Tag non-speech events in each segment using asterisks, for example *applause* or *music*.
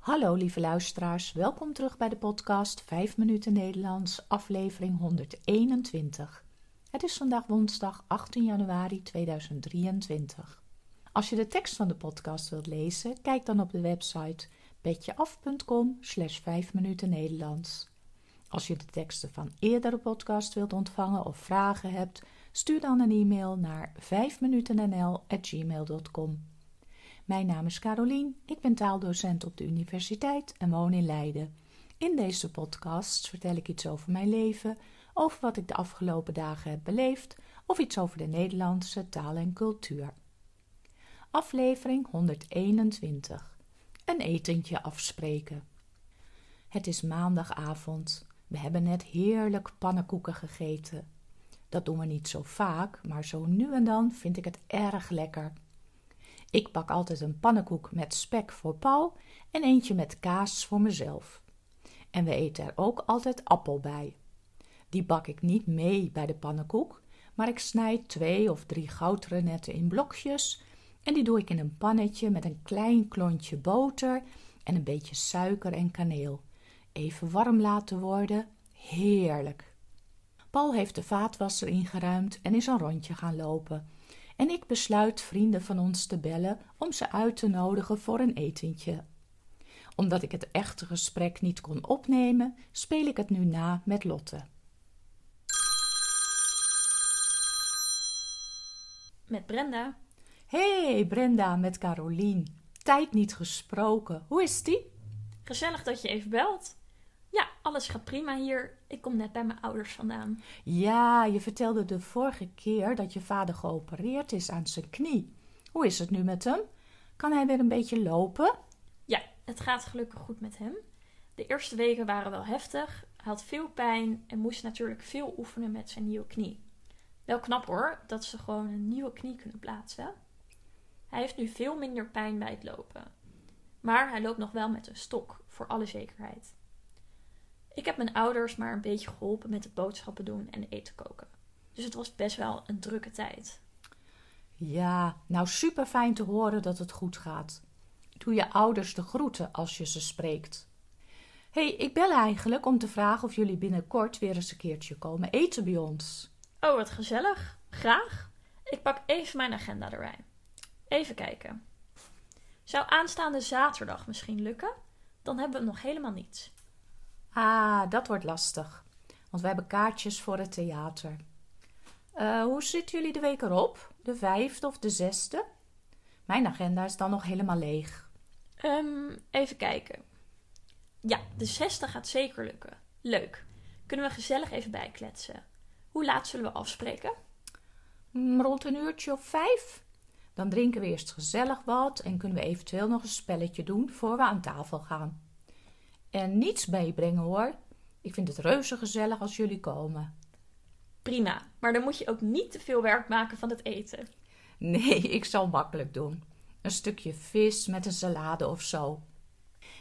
Hallo lieve luisteraars, welkom terug bij de podcast 5 minuten Nederlands, aflevering 121. Het is vandaag woensdag 18 januari 2023. Als je de tekst van de podcast wilt lezen, kijk dan op de website petjeaf.com slash 5 minuten Nederlands. Als je de teksten van eerdere podcast wilt ontvangen of vragen hebt, stuur dan een e-mail naar 5minutennl.gmail.com. Mijn naam is Carolien, ik ben taaldocent op de universiteit en woon in Leiden. In deze podcast vertel ik iets over mijn leven, over wat ik de afgelopen dagen heb beleefd of iets over de Nederlandse taal en cultuur. Aflevering 121. Een etentje afspreken. Het is maandagavond. We hebben net heerlijk pannenkoeken gegeten. Dat doen we niet zo vaak, maar zo nu en dan vind ik het erg lekker. Ik bak altijd een pannenkoek met spek voor Paul en eentje met kaas voor mezelf. En we eten er ook altijd appel bij. Die bak ik niet mee bij de pannenkoek, maar ik snijd twee of drie goudrenetten in blokjes en die doe ik in een pannetje met een klein klontje boter en een beetje suiker en kaneel. Even warm laten worden. Heerlijk. Paul heeft de vaatwasser ingeruimd en is een rondje gaan lopen en ik besluit vrienden van ons te bellen om ze uit te nodigen voor een etentje. Omdat ik het echte gesprek niet kon opnemen, speel ik het nu na met Lotte. Met Brenda. Hey Brenda, met Carolien. Tijd niet gesproken. Hoe is die? Gezellig dat je even belt. Ja, alles gaat prima hier. Ik kom net bij mijn ouders vandaan. Ja, je vertelde de vorige keer dat je vader geopereerd is aan zijn knie. Hoe is het nu met hem? Kan hij weer een beetje lopen? Ja, het gaat gelukkig goed met hem. De eerste weken waren wel heftig. Hij had veel pijn en moest natuurlijk veel oefenen met zijn nieuwe knie. Wel knap hoor, dat ze gewoon een nieuwe knie kunnen plaatsen. Hij heeft nu veel minder pijn bij het lopen. Maar hij loopt nog wel met een stok, voor alle zekerheid. Ik heb mijn ouders maar een beetje geholpen met het boodschappen doen en eten koken. Dus het was best wel een drukke tijd. Ja, nou super fijn te horen dat het goed gaat. Doe je ouders de groeten als je ze spreekt. Hé, hey, ik bel eigenlijk om te vragen of jullie binnenkort weer eens een keertje komen eten bij ons. Oh, wat gezellig. Graag. Ik pak even mijn agenda erbij. Even kijken. Zou aanstaande zaterdag misschien lukken? Dan hebben we nog helemaal niets. Ah, dat wordt lastig. Want we hebben kaartjes voor het theater. Uh, hoe zitten jullie de week erop? De vijfde of de zesde? Mijn agenda is dan nog helemaal leeg. Um, even kijken. Ja, de zesde gaat zeker lukken. Leuk. Kunnen we gezellig even bijkletsen. Hoe laat zullen we afspreken? Mm, rond een uurtje of vijf. Dan drinken we eerst gezellig wat en kunnen we eventueel nog een spelletje doen voor we aan tafel gaan. En niets meebrengen hoor. Ik vind het reuze gezellig als jullie komen. Prima, maar dan moet je ook niet te veel werk maken van het eten. Nee, *laughs* ik zal makkelijk doen. Een stukje vis met een salade of zo.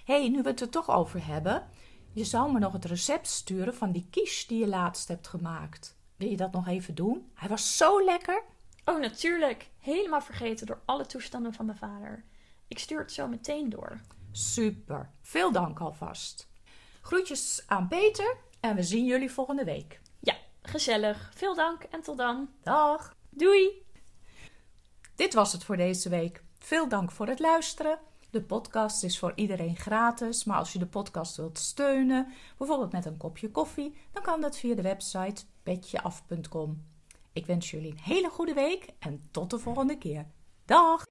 Hé, hey, nu we het er toch over hebben, je zou me nog het recept sturen van die quiche die je laatst hebt gemaakt. Wil je dat nog even doen? Hij was zo lekker. Oh, natuurlijk. Helemaal vergeten door alle toestanden van mijn vader. Ik stuur het zo meteen door. Super. Veel dank alvast. Groetjes aan Peter en we zien jullie volgende week. Ja, gezellig. Veel dank en tot dan. Dag. Doei. Dit was het voor deze week. Veel dank voor het luisteren. De podcast is voor iedereen gratis, maar als je de podcast wilt steunen, bijvoorbeeld met een kopje koffie, dan kan dat via de website petjeaf.com. Ik wens jullie een hele goede week en tot de volgende keer. Dag!